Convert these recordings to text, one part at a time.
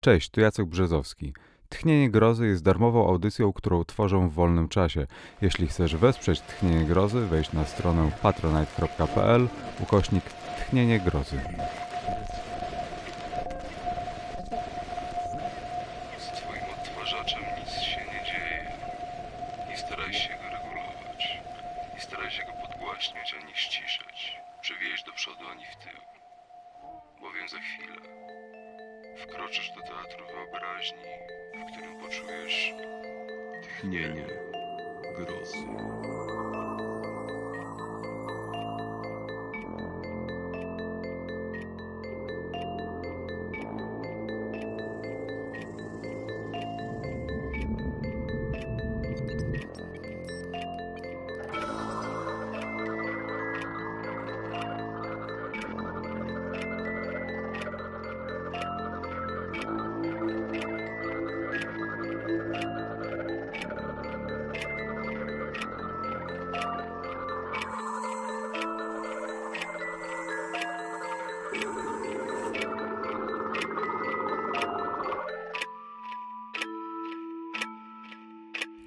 Cześć, tu Jacek Brzezowski. Tchnienie Grozy jest darmową audycją, którą tworzę w wolnym czasie. Jeśli chcesz wesprzeć Tchnienie Grozy, wejdź na stronę patronite.pl ukośnik Tchnienie Grozy.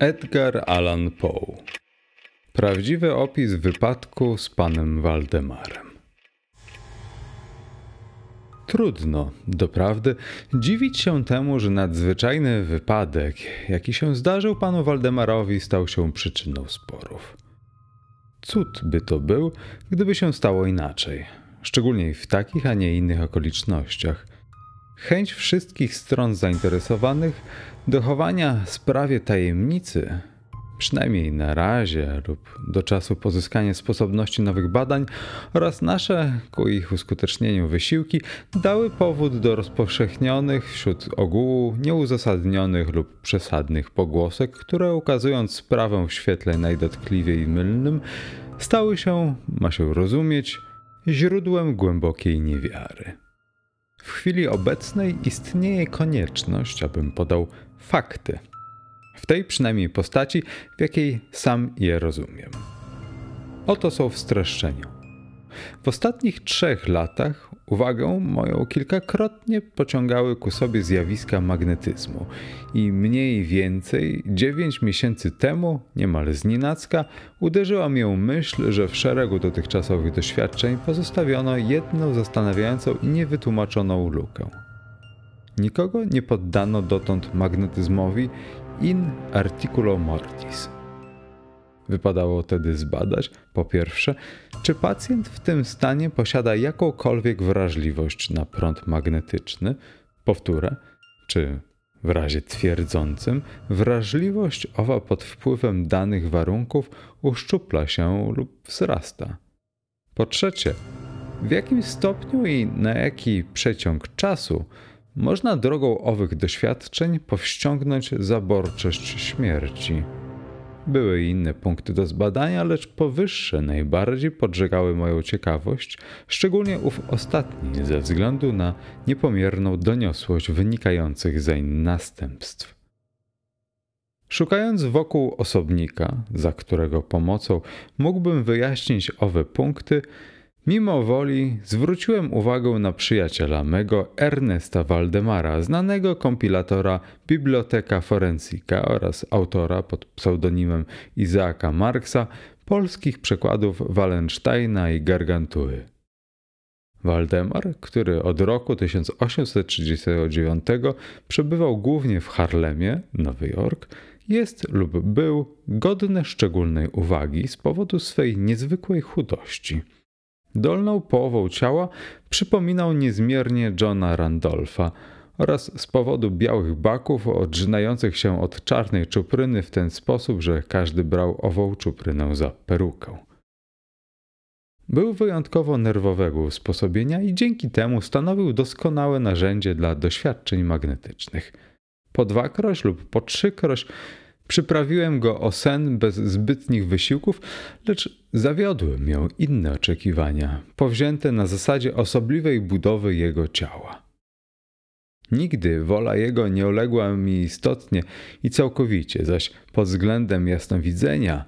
Edgar Allan Poe. Prawdziwy opis wypadku z panem Waldemarem. Trudno, doprawdy, dziwić się temu, że nadzwyczajny wypadek, jaki się zdarzył panu Waldemarowi, stał się przyczyną sporów. Cud by to był, gdyby się stało inaczej, szczególnie w takich, a nie innych okolicznościach. Chęć wszystkich stron zainteresowanych dochowania sprawie tajemnicy, przynajmniej na razie lub do czasu pozyskania sposobności nowych badań oraz nasze ku ich uskutecznieniu wysiłki dały powód do rozpowszechnionych wśród ogółu nieuzasadnionych lub przesadnych pogłosek, które ukazując sprawę w świetle najdotkliwiej mylnym, stały się, ma się rozumieć, źródłem głębokiej niewiary. W chwili obecnej istnieje konieczność, abym podał fakty. W tej przynajmniej postaci, w jakiej sam je rozumiem. Oto są w streszczeniu. W ostatnich trzech latach uwagę moją kilkakrotnie pociągały ku sobie zjawiska magnetyzmu i mniej więcej dziewięć miesięcy temu, niemal znienacka, uderzyła mnie myśl, że w szeregu dotychczasowych doświadczeń pozostawiono jedną zastanawiającą i niewytłumaczoną lukę. Nikogo nie poddano dotąd magnetyzmowi in articulo mortis. Wypadało tedy zbadać, po pierwsze, czy pacjent w tym stanie posiada jakąkolwiek wrażliwość na prąd magnetyczny, powtórę, czy w razie twierdzącym wrażliwość owa pod wpływem danych warunków uszczupla się lub wzrasta. Po trzecie, w jakim stopniu i na jaki przeciąg czasu można drogą owych doświadczeń powściągnąć zaborczość śmierci. Były inne punkty do zbadania, lecz powyższe najbardziej podżegały moją ciekawość, szczególnie ów ostatni ze względu na niepomierną doniosłość wynikających zeń następstw. Szukając wokół osobnika, za którego pomocą mógłbym wyjaśnić owe punkty, Mimo woli zwróciłem uwagę na przyjaciela mego Ernesta Waldemara, znanego kompilatora Biblioteka Forensica oraz autora pod pseudonimem Izaaka Marksa polskich przekładów Wallensteina i Gargantuły. Waldemar, który od roku 1839 przebywał głównie w Harlemie, Nowy Jork, jest lub był godny szczególnej uwagi z powodu swej niezwykłej chudości – Dolną połową ciała przypominał niezmiernie Johna Randolpha oraz z powodu białych baków odrzynających się od czarnej czupryny w ten sposób, że każdy brał ową czuprynę za perukę. Był wyjątkowo nerwowego usposobienia i dzięki temu stanowił doskonałe narzędzie dla doświadczeń magnetycznych. Po dwakroć lub po trzykroć Przyprawiłem go o sen bez zbytnich wysiłków, lecz zawiodły mię inne oczekiwania, powzięte na zasadzie osobliwej budowy jego ciała. Nigdy wola jego nie uległa mi istotnie i całkowicie, zaś pod względem jasnowidzenia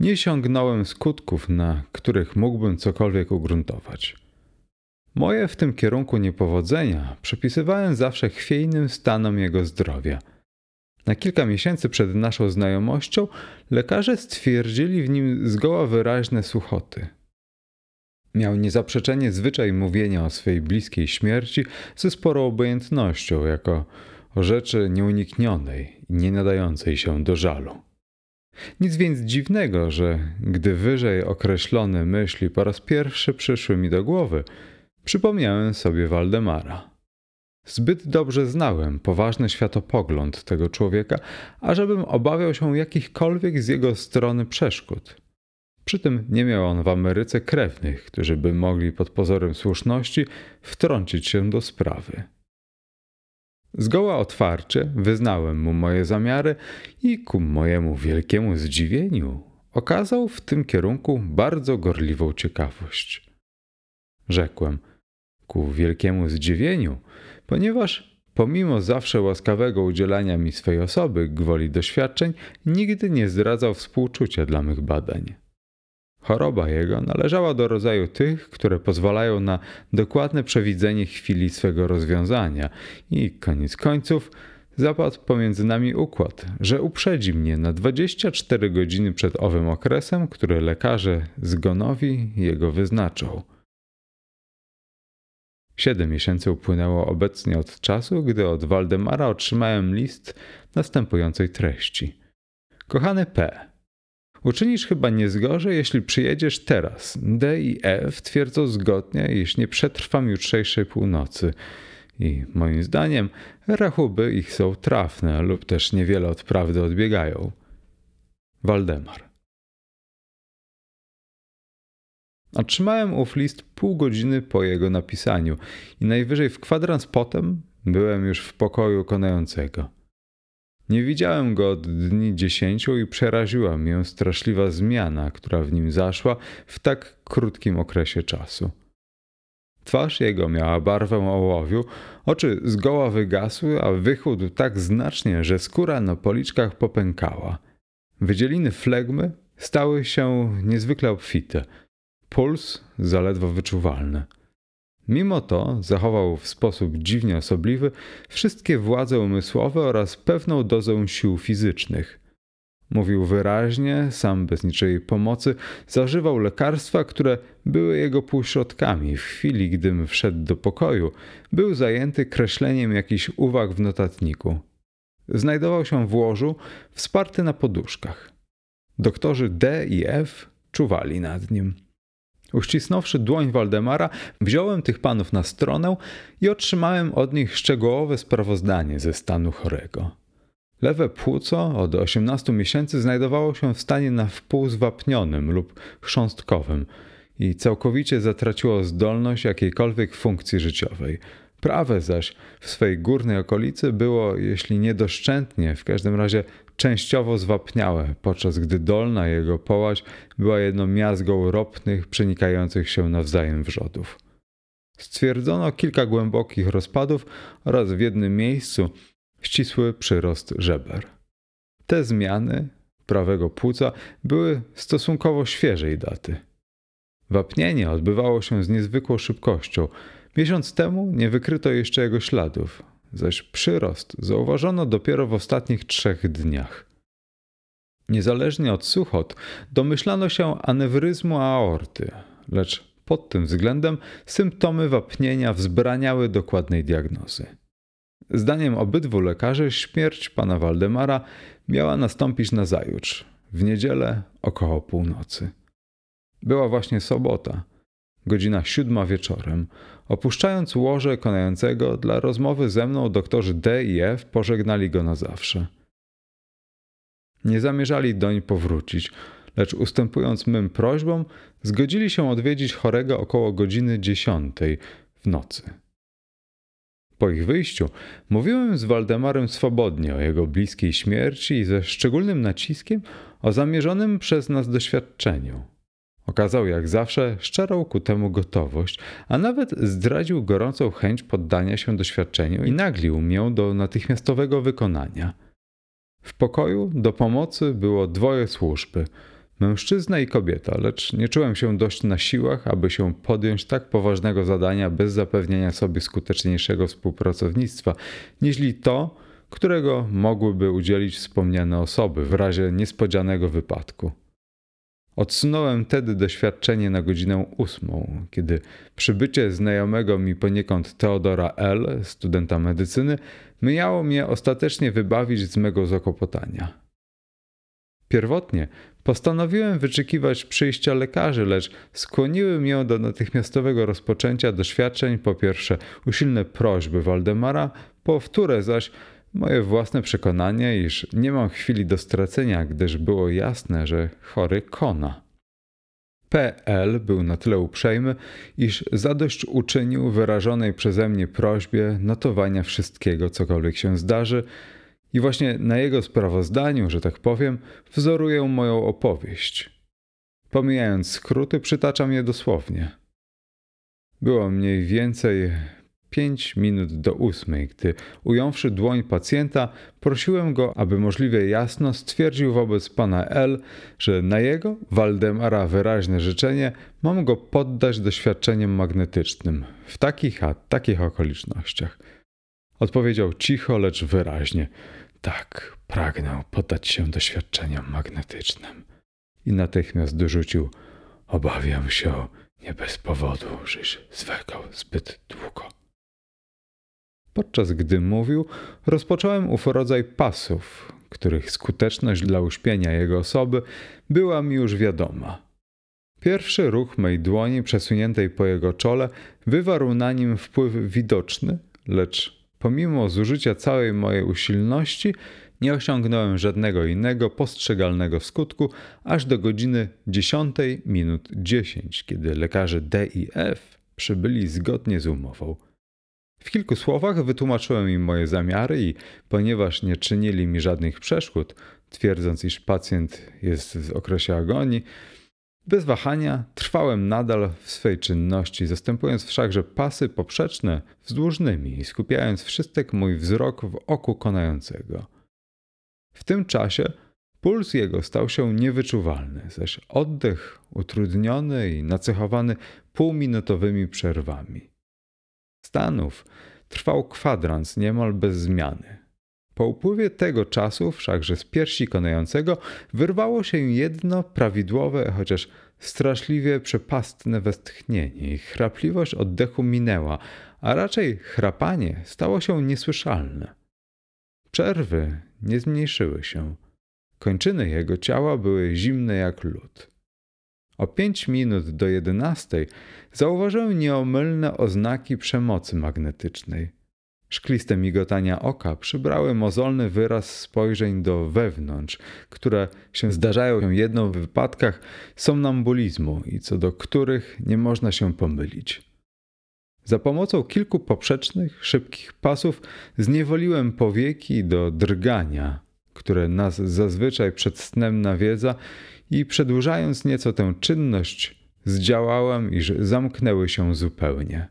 nie sięgnąłem skutków, na których mógłbym cokolwiek ugruntować. Moje w tym kierunku niepowodzenia przypisywałem zawsze chwiejnym stanom jego zdrowia. Na kilka miesięcy przed naszą znajomością lekarze stwierdzili w nim zgoła wyraźne suchoty. Miał niezaprzeczenie zwyczaj mówienia o swej bliskiej śmierci ze sporą obojętnością, jako o rzeczy nieuniknionej i nie nadającej się do żalu. Nic więc dziwnego, że gdy wyżej określone myśli po raz pierwszy przyszły mi do głowy, przypomniałem sobie Waldemara. Zbyt dobrze znałem poważny światopogląd tego człowieka, ażebym obawiał się jakichkolwiek z jego strony przeszkód. Przy tym nie miał on w Ameryce krewnych, którzy by mogli pod pozorem słuszności wtrącić się do sprawy. Zgoła otwarcie wyznałem mu moje zamiary i ku mojemu wielkiemu zdziwieniu okazał w tym kierunku bardzo gorliwą ciekawość. Rzekłem ku wielkiemu zdziwieniu, ponieważ pomimo zawsze łaskawego udzielania mi swej osoby gwoli doświadczeń, nigdy nie zdradzał współczucia dla mych badań. Choroba jego należała do rodzaju tych, które pozwalają na dokładne przewidzenie chwili swego rozwiązania i koniec końców zapadł pomiędzy nami układ, że uprzedzi mnie na 24 godziny przed owym okresem, który lekarze zgonowi jego wyznaczą. Siedem miesięcy upłynęło obecnie od czasu, gdy od Waldemara otrzymałem list następującej treści. Kochany P. Uczynisz chyba nie zgorzej, jeśli przyjedziesz teraz. D i F twierdzą zgodnie, iż nie przetrwam jutrzejszej północy. I moim zdaniem rachuby ich są trafne lub też niewiele od prawdy odbiegają. Waldemar. Otrzymałem ów list pół godziny po jego napisaniu i najwyżej w kwadrans potem byłem już w pokoju konającego. Nie widziałem go od dni dziesięciu i przeraziła mnie straszliwa zmiana, która w nim zaszła w tak krótkim okresie czasu. Twarz jego miała barwę ołowiu, oczy zgoła wygasły, a wychudł tak znacznie, że skóra na policzkach popękała. Wydzieliny flegmy stały się niezwykle obfite, puls zaledwo wyczuwalny. Mimo to zachował w sposób dziwnie osobliwy wszystkie władze umysłowe oraz pewną dozę sił fizycznych. Mówił wyraźnie, sam bez niczej pomocy, zażywał lekarstwa, które były jego półśrodkami. W chwili, gdym wszedł do pokoju, był zajęty kreśleniem jakichś uwag w notatniku. Znajdował się w łożu, wsparty na poduszkach. Doktorzy D i F czuwali nad nim. Uścisnąwszy dłoń Waldemara, wziąłem tych panów na stronę i otrzymałem od nich szczegółowe sprawozdanie ze stanu chorego. Lewe płuco od 18 miesięcy znajdowało się w stanie na wpół zwapnionym lub chrząstkowym i całkowicie zatraciło zdolność jakiejkolwiek funkcji życiowej. Prawe zaś w swej górnej okolicy było, jeśli niedoszczętnie, w każdym razie częściowo zwapniałe, podczas gdy dolna jego połać była jedną miazgą ropnych, przenikających się nawzajem wrzodów. Stwierdzono kilka głębokich rozpadów oraz w jednym miejscu ścisły przyrost żeber. Te zmiany prawego płuca były stosunkowo świeżej daty. Wapnienie odbywało się z niezwykłą szybkością. Miesiąc temu nie wykryto jeszcze jego śladów, zaś przyrost zauważono dopiero w ostatnich trzech dniach. Niezależnie od suchot, domyślano się anewryzmu aorty, lecz pod tym względem symptomy wapnienia wzbraniały dokładnej diagnozy. Zdaniem obydwu lekarzy śmierć pana Waldemara miała nastąpić na zajutrz, w niedzielę około północy. Była właśnie sobota, godzina siódma wieczorem. Opuszczając łoże konającego, dla rozmowy ze mną doktorzy D i F pożegnali go na zawsze. Nie zamierzali doń powrócić, lecz ustępując mym prośbom, zgodzili się odwiedzić chorego około godziny dziesiątej w nocy. Po ich wyjściu mówiłem z Waldemarem swobodnie o jego bliskiej śmierci i ze szczególnym naciskiem o zamierzonym przez nas doświadczeniu. Okazał jak zawsze szczerą ku temu gotowość, a nawet zdradził gorącą chęć poddania się doświadczeniu i naglił mię do natychmiastowego wykonania. W pokoju do pomocy było dwoje służby. Mężczyzna i kobieta, lecz nie czułem się dość na siłach, aby się podjąć tak poważnego zadania bez zapewnienia sobie skuteczniejszego współpracownictwa, niźli to, którego mogłyby udzielić wspomniane osoby w razie niespodzianego wypadku. Odsunąłem tedy doświadczenie na godzinę ósmą, kiedy przybycie znajomego mi poniekąd Teodora L., studenta medycyny, miało mnie ostatecznie wybawić z mego zakopotania. Pierwotnie postanowiłem wyczekiwać przyjścia lekarzy, lecz skłoniły mnie do natychmiastowego rozpoczęcia doświadczeń po pierwsze usilne prośby Waldemara, po wtóre zaś moje własne przekonanie, iż nie mam chwili do stracenia, gdyż było jasne, że chory kona. PL był na tyle uprzejmy, iż zadość uczynił wyrażonej przeze mnie prośbie notowania wszystkiego, cokolwiek się zdarzy, i właśnie na jego sprawozdaniu, że tak powiem, wzoruję moją opowieść. Pomijając skróty, przytaczam je dosłownie. Było mniej więcej pięć minut do ósmej, gdy ująwszy dłoń pacjenta, prosiłem go, aby możliwie jasno stwierdził wobec pana L, że na jego, Waldemara, wyraźne życzenie mam go poddać doświadczeniom magnetycznym w takich a takich okolicznościach. Odpowiedział cicho, lecz wyraźnie. Tak, pragnę poddać się doświadczeniom magnetycznym. I natychmiast dorzucił: Obawiam się, nie bez powodu, żeś zwekał zbyt długo. Podczas gdy mówił, rozpocząłem ów rodzaj pasów, których skuteczność dla uśpienia jego osoby była mi już wiadoma. Pierwszy ruch mej dłoni przesuniętej po jego czole wywarł na nim wpływ widoczny, lecz pomimo zużycia całej mojej usilności nie osiągnąłem żadnego innego postrzegalnego skutku aż do godziny 10 minut 10, kiedy lekarze D i F przybyli zgodnie z umową. W kilku słowach wytłumaczyłem im moje zamiary i ponieważ nie czynili mi żadnych przeszkód, twierdząc, iż pacjent jest w okresie agonii, bez wahania trwałem nadal w swej czynności, zastępując wszakże pasy poprzeczne wzdłużnymi i skupiając wszystek mój wzrok w oku konającego. W tym czasie puls jego stał się niewyczuwalny, zaś oddech utrudniony i nacechowany półminutowymi przerwami. Stanów trwał kwadrans niemal bez zmiany. Po upływie tego czasu, wszakże z piersi konającego, wyrwało się jedno prawidłowe, chociaż straszliwie przepastne westchnienie i chrapliwość oddechu minęła, a raczej chrapanie stało się niesłyszalne. Przerwy nie zmniejszyły się. Kończyny jego ciała były zimne jak lód. O pięć minut do jedenastej zauważyłem nieomylne oznaki przemocy magnetycznej. Szkliste migotania oka przybrały mozolny wyraz spojrzeń do wewnątrz, które się zdarzają jedną w wypadkach somnambulizmu i co do których nie można się pomylić. Za pomocą kilku poprzecznych, szybkich pasów zniewoliłem powieki do drgania, które nas zazwyczaj przed snem nawiedza i przedłużając nieco tę czynność, zdziałałem, iż zamknęły się zupełnie.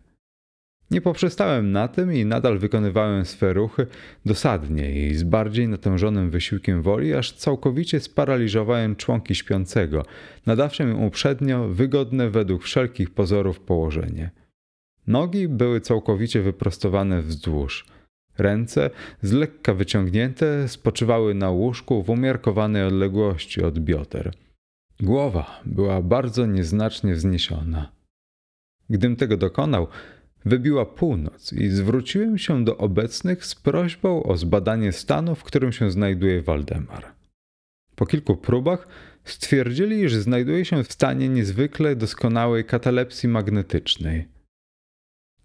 Nie poprzestałem na tym i nadal wykonywałem swe ruchy dosadnie i z bardziej natężonym wysiłkiem woli, aż całkowicie sparaliżowałem członki śpiącego, nadawszy im uprzednio wygodne według wszelkich pozorów położenie. Nogi były całkowicie wyprostowane wzdłuż. Ręce, z lekka wyciągnięte, spoczywały na łóżku w umiarkowanej odległości od bioder. Głowa była bardzo nieznacznie wzniesiona. Gdym tego dokonał, wybiła północ i zwróciłem się do obecnych z prośbą o zbadanie stanu, w którym się znajduje Waldemar. Po kilku próbach stwierdzili, iż znajduje się w stanie niezwykle doskonałej katalepsji magnetycznej.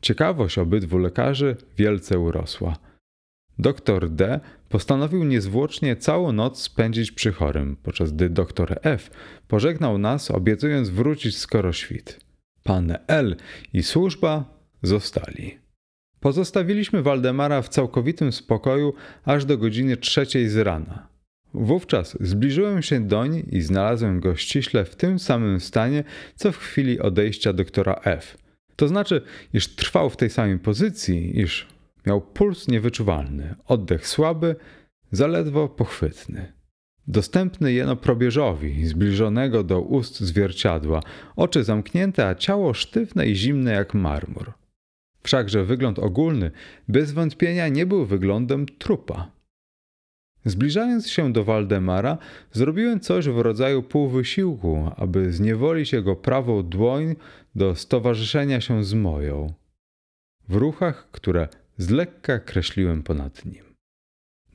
Ciekawość obydwu lekarzy wielce urosła. Doktor D postanowił niezwłocznie całą noc spędzić przy chorym, podczas gdy doktor F pożegnał nas, obiecując wrócić skoro świt. Pan L i służba zostali. Pozostawiliśmy Waldemara w całkowitym spokoju aż do godziny trzeciej z rana. Wówczas zbliżyłem się doń i znalazłem go ściśle w tym samym stanie, co w chwili odejścia doktora F. To znaczy, iż trwał w tej samej pozycji, iż miał puls niewyczuwalny, oddech słaby, zaledwo pochwytny. Dostępny jeno probierzowi, zbliżonego do ust zwierciadła, oczy zamknięte, a ciało sztywne i zimne jak marmur. Wszakże wygląd ogólny bez wątpienia nie był wyglądem trupa. Zbliżając się do Waldemara, zrobiłem coś w rodzaju półwysiłku, aby zniewolić jego prawą dłoń do stowarzyszenia się z moją. W ruchach, które z lekka kreśliłem ponad nim.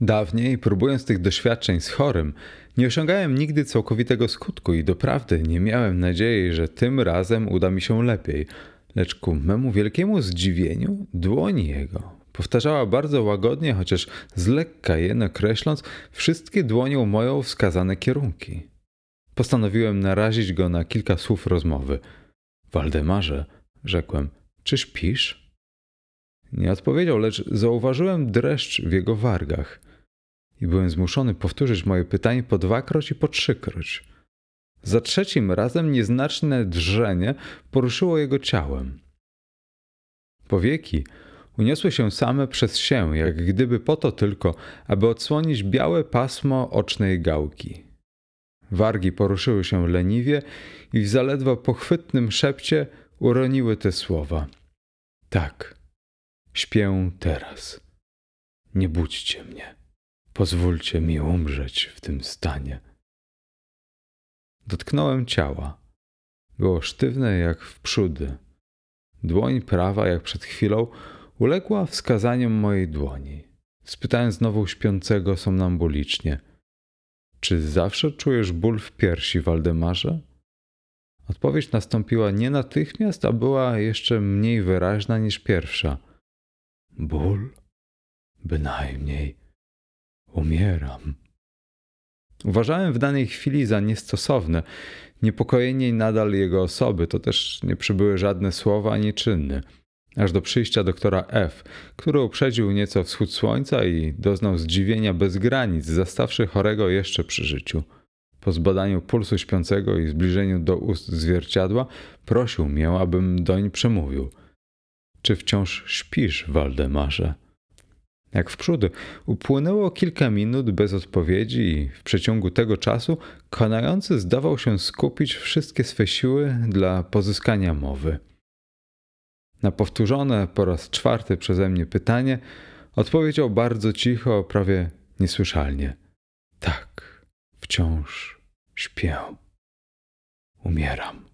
Dawniej, próbując tych doświadczeń z chorym, nie osiągałem nigdy całkowitego skutku i doprawdy nie miałem nadziei, że tym razem uda mi się lepiej. Lecz ku memu wielkiemu zdziwieniu, dłoń jego powtarzała bardzo łagodnie, chociaż z lekka jeno kreśląc wszystkie dłonią moją wskazane kierunki. Postanowiłem narazić go na kilka słów rozmowy. Waldemarze, rzekłem, czy śpisz? Nie odpowiedział, lecz zauważyłem dreszcz w jego wargach i byłem zmuszony powtórzyć moje pytanie po dwakroć i po trzykroć. Za trzecim razem nieznaczne drżenie poruszyło jego ciałem. Powieki uniosły się same przez się, jak gdyby po to tylko, aby odsłonić białe pasmo ocznej gałki. Wargi poruszyły się leniwie i w zaledwo pochwytnym szepcie uroniły te słowa. Tak, śpię teraz. Nie budźcie mnie. Pozwólcie mi umrzeć w tym stanie. Dotknąłem ciała. Było sztywne jak w przódy. Dłoń prawa, jak przed chwilą, uległa wskazaniom mojej dłoni. Spytałem znowu śpiącego somnambulicznie: Czy zawsze czujesz ból w piersi, Waldemarze? Odpowiedź nastąpiła nie natychmiast, a była jeszcze mniej wyraźna niż pierwsza. Ból? Bynajmniej. Umieram. Uważałem w danej chwili za niestosowne niepokojenie nadal jego osoby, to też nie przybyły żadne słowa ani czyny. Aż do przyjścia doktora F., który uprzedził nieco wschód słońca i doznał zdziwienia bez granic, zastawszy chorego jeszcze przy życiu. Po zbadaniu pulsu śpiącego i zbliżeniu do ust zwierciadła, prosił mnie, abym doń przemówił. Czy wciąż śpisz, Waldemarze? Jak w przód, upłynęło kilka minut bez odpowiedzi i w przeciągu tego czasu konający zdawał się skupić wszystkie swe siły dla pozyskania mowy. Na powtórzone po raz czwarty przeze mnie pytanie odpowiedział bardzo cicho, prawie niesłyszalnie. Tak, wciąż śpię. Umieram.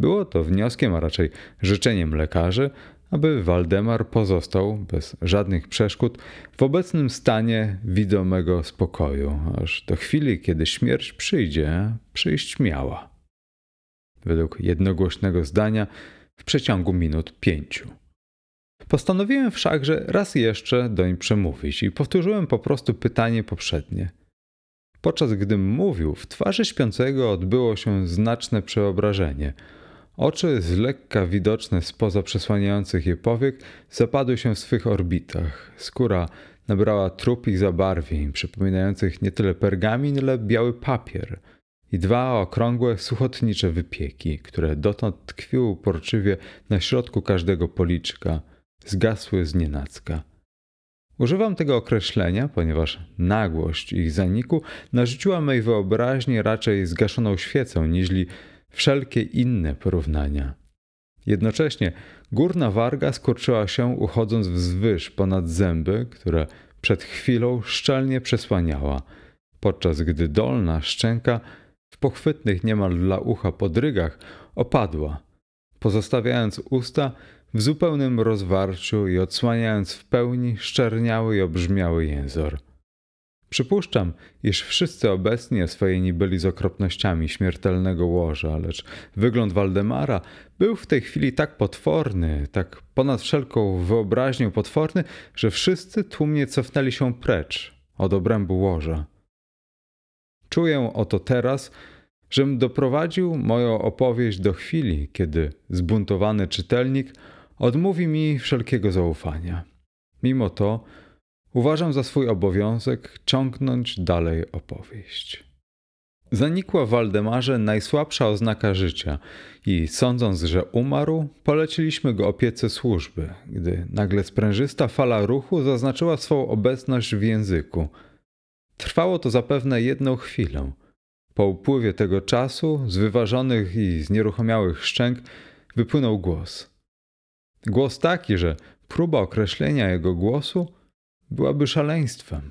Było to wnioskiem, a raczej życzeniem lekarzy, aby Waldemar pozostał bez żadnych przeszkód w obecnym stanie widomego spokoju, aż do chwili, kiedy śmierć przyjdzie, przyjść miała. Według jednogłośnego zdania w przeciągu minut pięciu. Postanowiłem wszakże raz jeszcze doń przemówić i powtórzyłem po prostu pytanie poprzednie. Podczas gdym mówił, w twarzy śpiącego odbyło się znaczne przeobrażenie – Oczy z lekka widoczne spoza przesłaniających je powiek zapadły się w swych orbitach. Skóra nabrała trupich zabarwień, przypominających nie tyle pergamin, ile biały papier i dwa okrągłe, suchotnicze wypieki, które dotąd tkwiły uporczywie na środku każdego policzka, zgasły z nienacka. Używam tego określenia, ponieważ nagłość ich zaniku narzuciła mej wyobraźni raczej zgaszoną świecę, niźli wszelkie inne porównania. Jednocześnie górna warga skurczyła się uchodząc wzwyż ponad zęby, które przed chwilą szczelnie przesłaniała, podczas gdy dolna szczęka w pochwytnych niemal dla ucha podrygach opadła, pozostawiając usta w zupełnym rozwarciu i odsłaniając w pełni szczerniały i obrzmiały jęzor. Przypuszczam, iż wszyscy obecni oswojeni byli z okropnościami śmiertelnego łoża, lecz wygląd Waldemara był w tej chwili tak potworny, tak ponad wszelką wyobraźnię potworny, że wszyscy tłumnie cofnęli się precz od obrębu łoża. Czuję oto teraz, żem doprowadził moją opowieść do chwili, kiedy zbuntowany czytelnik odmówi mi wszelkiego zaufania. Mimo to, Uważam za swój obowiązek ciągnąć dalej opowieść. Zanikła w Waldemarze najsłabsza oznaka życia i sądząc, że umarł, poleciliśmy go opiece służby, gdy nagle sprężysta fala ruchu zaznaczyła swą obecność w języku. Trwało to zapewne jedną chwilę. Po upływie tego czasu, z wyważonych i znieruchomiałych szczęk, wypłynął głos. Głos taki, że próba określenia jego głosu byłaby szaleństwem.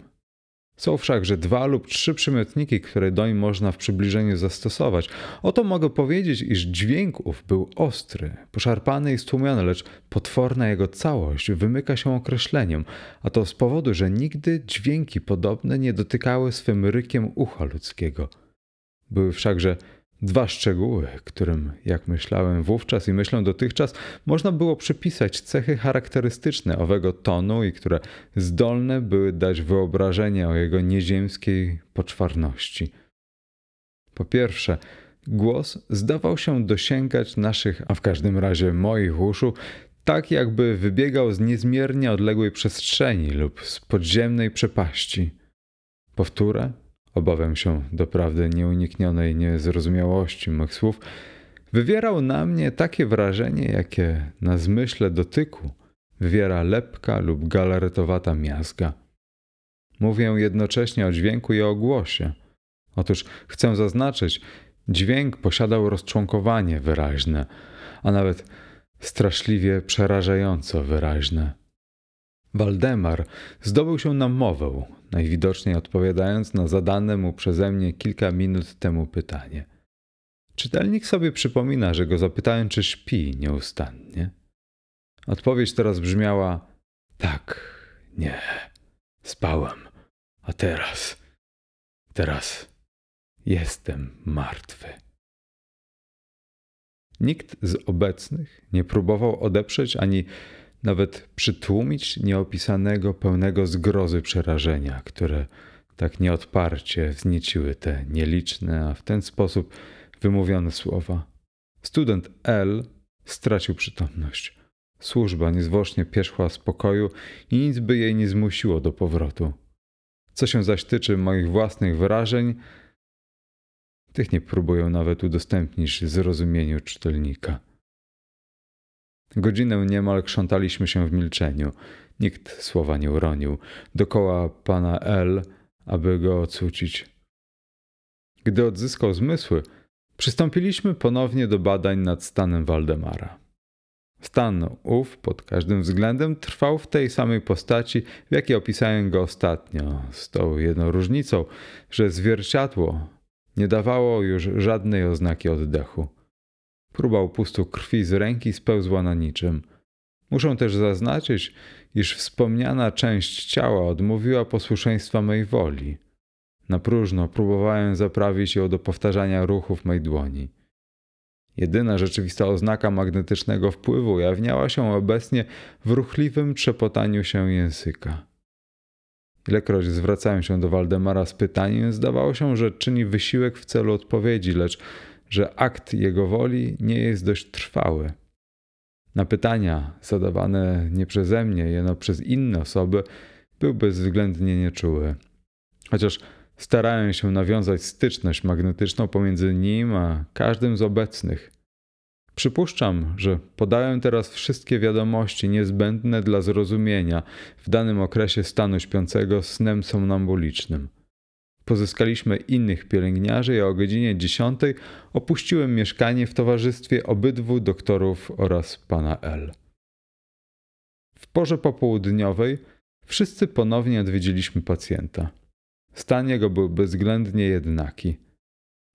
Są wszakże dwa lub trzy przymiotniki, które doń można w przybliżeniu zastosować. Oto mogę powiedzieć, iż dźwięk ów był ostry, poszarpany i stłumiony, lecz potworna jego całość wymyka się określeniom, a to z powodu, że nigdy dźwięki podobne nie dotykały swym rykiem ucha ludzkiego. Były wszakże Dwa szczegóły, którym, jak myślałem wówczas i myślę dotychczas, można było przypisać cechy charakterystyczne owego tonu i które zdolne były dać wyobrażenie o jego nieziemskiej poczwarności. Po pierwsze, głos zdawał się dosięgać naszych, a w każdym razie moich uszu, tak jakby wybiegał z niezmiernie odległej przestrzeni lub z podziemnej przepaści. Powtórę, obawiam się doprawdy nieuniknionej niezrozumiałości mych słów, wywierał na mnie takie wrażenie, jakie na zmyśle dotyku wywiera lepka lub galaretowata miazga. Mówię jednocześnie o dźwięku i o głosie. Otóż chcę zaznaczyć, dźwięk posiadał rozczłonkowanie wyraźne, a nawet straszliwie przerażająco wyraźne. Waldemar zdobył się na mowę, najwidoczniej odpowiadając na zadane mu przeze mnie kilka minut temu pytanie. Czytelnik sobie przypomina, że go zapytałem, czy śpi nieustannie. Odpowiedź teraz brzmiała: Tak, nie, spałem, a teraz, teraz jestem martwy. Nikt z obecnych nie próbował odeprzeć ani nawet przytłumić nieopisanego, pełnego zgrozy przerażenia, które tak nieodparcie wznieciły te nieliczne, a w ten sposób wymówione słowa. Student L stracił przytomność. Służba niezwłocznie pierzchła z pokoju i nic by jej nie zmusiło do powrotu. Co się zaś tyczy moich własnych wrażeń, tych nie próbuję nawet udostępnić zrozumieniu czytelnika. Godzinę niemal krzątaliśmy się w milczeniu. Nikt słowa nie uronił. Dokoła pana L, aby go ocucić. Gdy odzyskał zmysły, przystąpiliśmy ponownie do badań nad stanem Waldemara. Stan ów pod każdym względem trwał w tej samej postaci, w jakiej opisałem go ostatnio, z tą jedną różnicą, że zwierciadło nie dawało już żadnej oznaki oddechu. Próba upustu krwi z ręki spełzła na niczym. Muszę też zaznaczyć, iż wspomniana część ciała odmówiła posłuszeństwa mej woli. Na próżno próbowałem zaprawić ją do powtarzania ruchów mej dłoni. Jedyna rzeczywista oznaka magnetycznego wpływu ujawniała się obecnie w ruchliwym trzepotaniu się języka. Ilekroć zwracałem się do Waldemara z pytaniem, zdawało się, że czyni wysiłek w celu odpowiedzi, lecz że akt jego woli nie jest dość trwały. Na pytania zadawane nie przeze mnie, jeno przez inne osoby, był bezwzględnie nieczuły. Chociaż starałem się nawiązać styczność magnetyczną pomiędzy nim a każdym z obecnych. Przypuszczam, że podałem teraz wszystkie wiadomości niezbędne dla zrozumienia w danym okresie stanu śpiącego snem somnambulicznym. Pozyskaliśmy innych pielęgniarzy i o godzinie 10 opuściłem mieszkanie w towarzystwie obydwu doktorów oraz pana L. W porze popołudniowej wszyscy ponownie odwiedziliśmy pacjenta. Stan jego był bezwzględnie jednaki.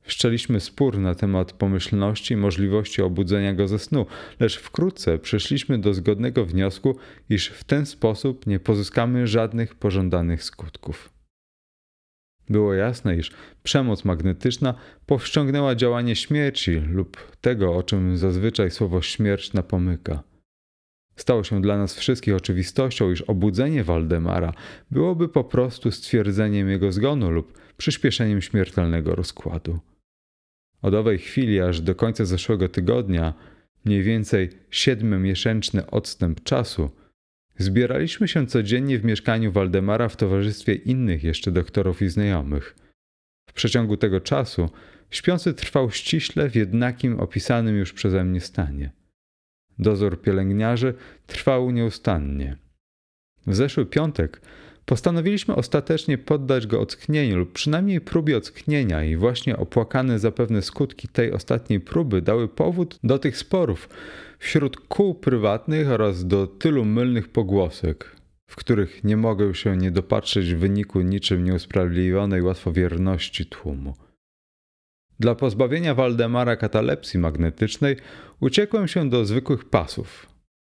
Wszczęliśmy spór na temat pomyślności i możliwości obudzenia go ze snu, lecz wkrótce przyszliśmy do zgodnego wniosku, iż w ten sposób nie pozyskamy żadnych pożądanych skutków. Było jasne, iż przemoc magnetyczna powściągnęła działanie śmierci lub tego, o czym zazwyczaj słowo śmierć napomyka. Stało się dla nas wszystkich oczywistością, iż obudzenie Waldemara byłoby po prostu stwierdzeniem jego zgonu lub przyspieszeniem śmiertelnego rozkładu. Od owej chwili aż do końca zeszłego tygodnia, mniej więcej siedmiomiesięczny odstęp czasu, Zbieraliśmy się codziennie w mieszkaniu Waldemara w towarzystwie innych jeszcze doktorów i znajomych. W przeciągu tego czasu śpiący trwał ściśle w jednakim opisanym już przeze mnie stanie. Dozór pielęgniarzy trwał nieustannie. W zeszły piątek Postanowiliśmy ostatecznie poddać go ocknieniu lub przynajmniej próbie ocknienia i właśnie opłakane zapewne skutki tej ostatniej próby dały powód do tych sporów wśród kół prywatnych oraz do tylu mylnych pogłosek, w których nie mogę się nie dopatrzeć w wyniku niczym nieusprawiedliwionej łatwowierności tłumu. Dla pozbawienia Waldemara katalepsji magnetycznej uciekłem się do zwykłych pasów.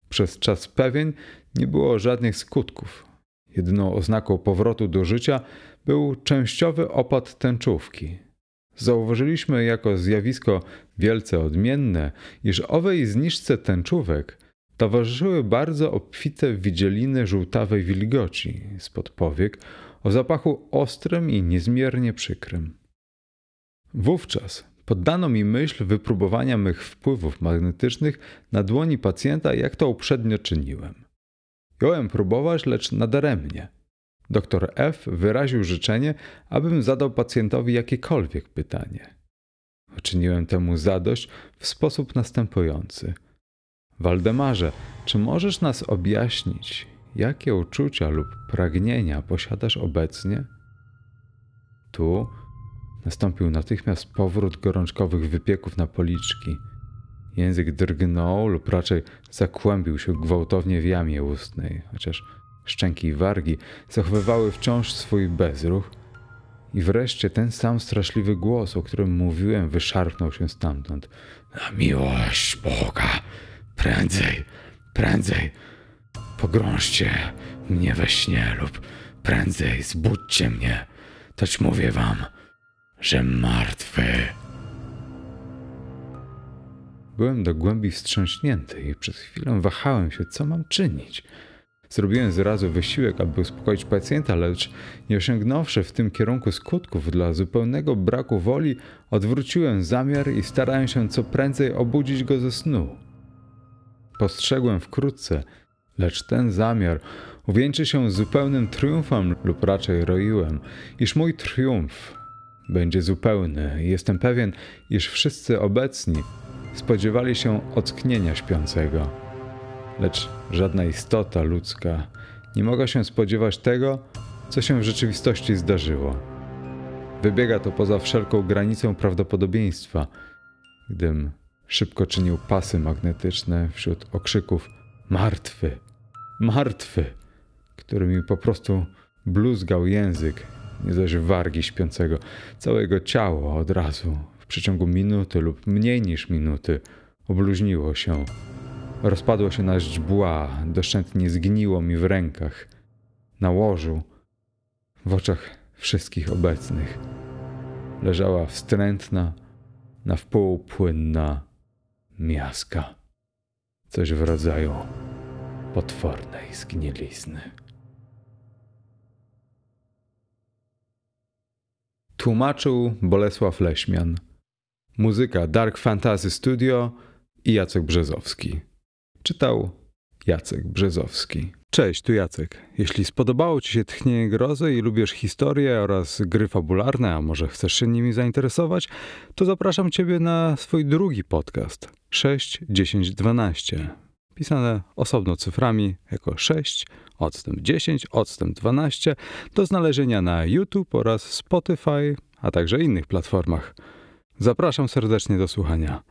Przez czas pewien nie było żadnych skutków. Jedyną oznaką powrotu do życia był częściowy opad tęczówki. Zauważyliśmy jako zjawisko wielce odmienne, iż owej zniżce tęczówek towarzyszyły bardzo obfite widzieliny żółtawej wilgoci spod powiek o zapachu ostrym i niezmiernie przykrym. Wówczas poddano mi myśl wypróbowania mych wpływów magnetycznych na dłoni pacjenta, jak to uprzednio czyniłem. Jąłem próbować, lecz nadaremnie. Doktor F. wyraził życzenie, abym zadał pacjentowi jakiekolwiek pytanie. Uczyniłem temu zadość w sposób następujący. Waldemarze, czy możesz nas objaśnić, jakie uczucia lub pragnienia posiadasz obecnie? Tu nastąpił natychmiast powrót gorączkowych wypieków na policzki. Język drgnął lub raczej zakłębił się gwałtownie w jamie ustnej, chociaż szczęki i wargi zachowywały wciąż swój bezruch. I wreszcie ten sam straszliwy głos, o którym mówiłem, wyszarpnął się stamtąd. Na miłość Boga! Prędzej, prędzej! Pogrążcie mnie we śnie lub prędzej zbudźcie mnie. Toć mówię wam, że martwy. Byłem do głębi wstrząśnięty i przez chwilę wahałem się, co mam czynić. Zrobiłem zrazu wysiłek, aby uspokoić pacjenta, lecz nie osiągnąwszy w tym kierunku skutków dla zupełnego braku woli, odwróciłem zamiar i starałem się co prędzej obudzić go ze snu. Postrzegłem wkrótce, lecz ten zamiar uwieńczy się zupełnym triumfem lub raczej roiłem, iż mój triumf będzie zupełny jestem pewien, iż wszyscy obecni spodziewali się ocknienia śpiącego. Lecz żadna istota ludzka nie mogła się spodziewać tego, co się w rzeczywistości zdarzyło. Wybiega to poza wszelką granicę prawdopodobieństwa, gdym szybko czynił pasy magnetyczne wśród okrzyków martwy, martwy, którymi po prostu bluzgał język, nie zaś wargi śpiącego. Całe jego ciało od razu w przeciągu minuty lub mniej niż minuty obluźniło się. Rozpadło się na źdźbła, doszczętnie zgniło mi w rękach, na łożu, w oczach wszystkich obecnych. Leżała wstrętna, na wpół płynna miaska. Coś w rodzaju potwornej zgnilizny. Tłumaczył Bolesław Leśmian. Muzyka Dark Fantasy Studio i Jacek Brzezowski. Czytał Jacek Brzezowski. Cześć, tu Jacek. Jeśli spodobało Ci się Tchnienie Grozy i lubisz historię oraz gry fabularne, a może chcesz się nimi zainteresować, to zapraszam Ciebie na swój drugi podcast 6, 10, 12. Pisane osobno cyframi jako 6, odstęp 10, odstęp 12 do znalezienia na YouTube oraz Spotify, a także innych platformach. Zapraszam serdecznie do słuchania.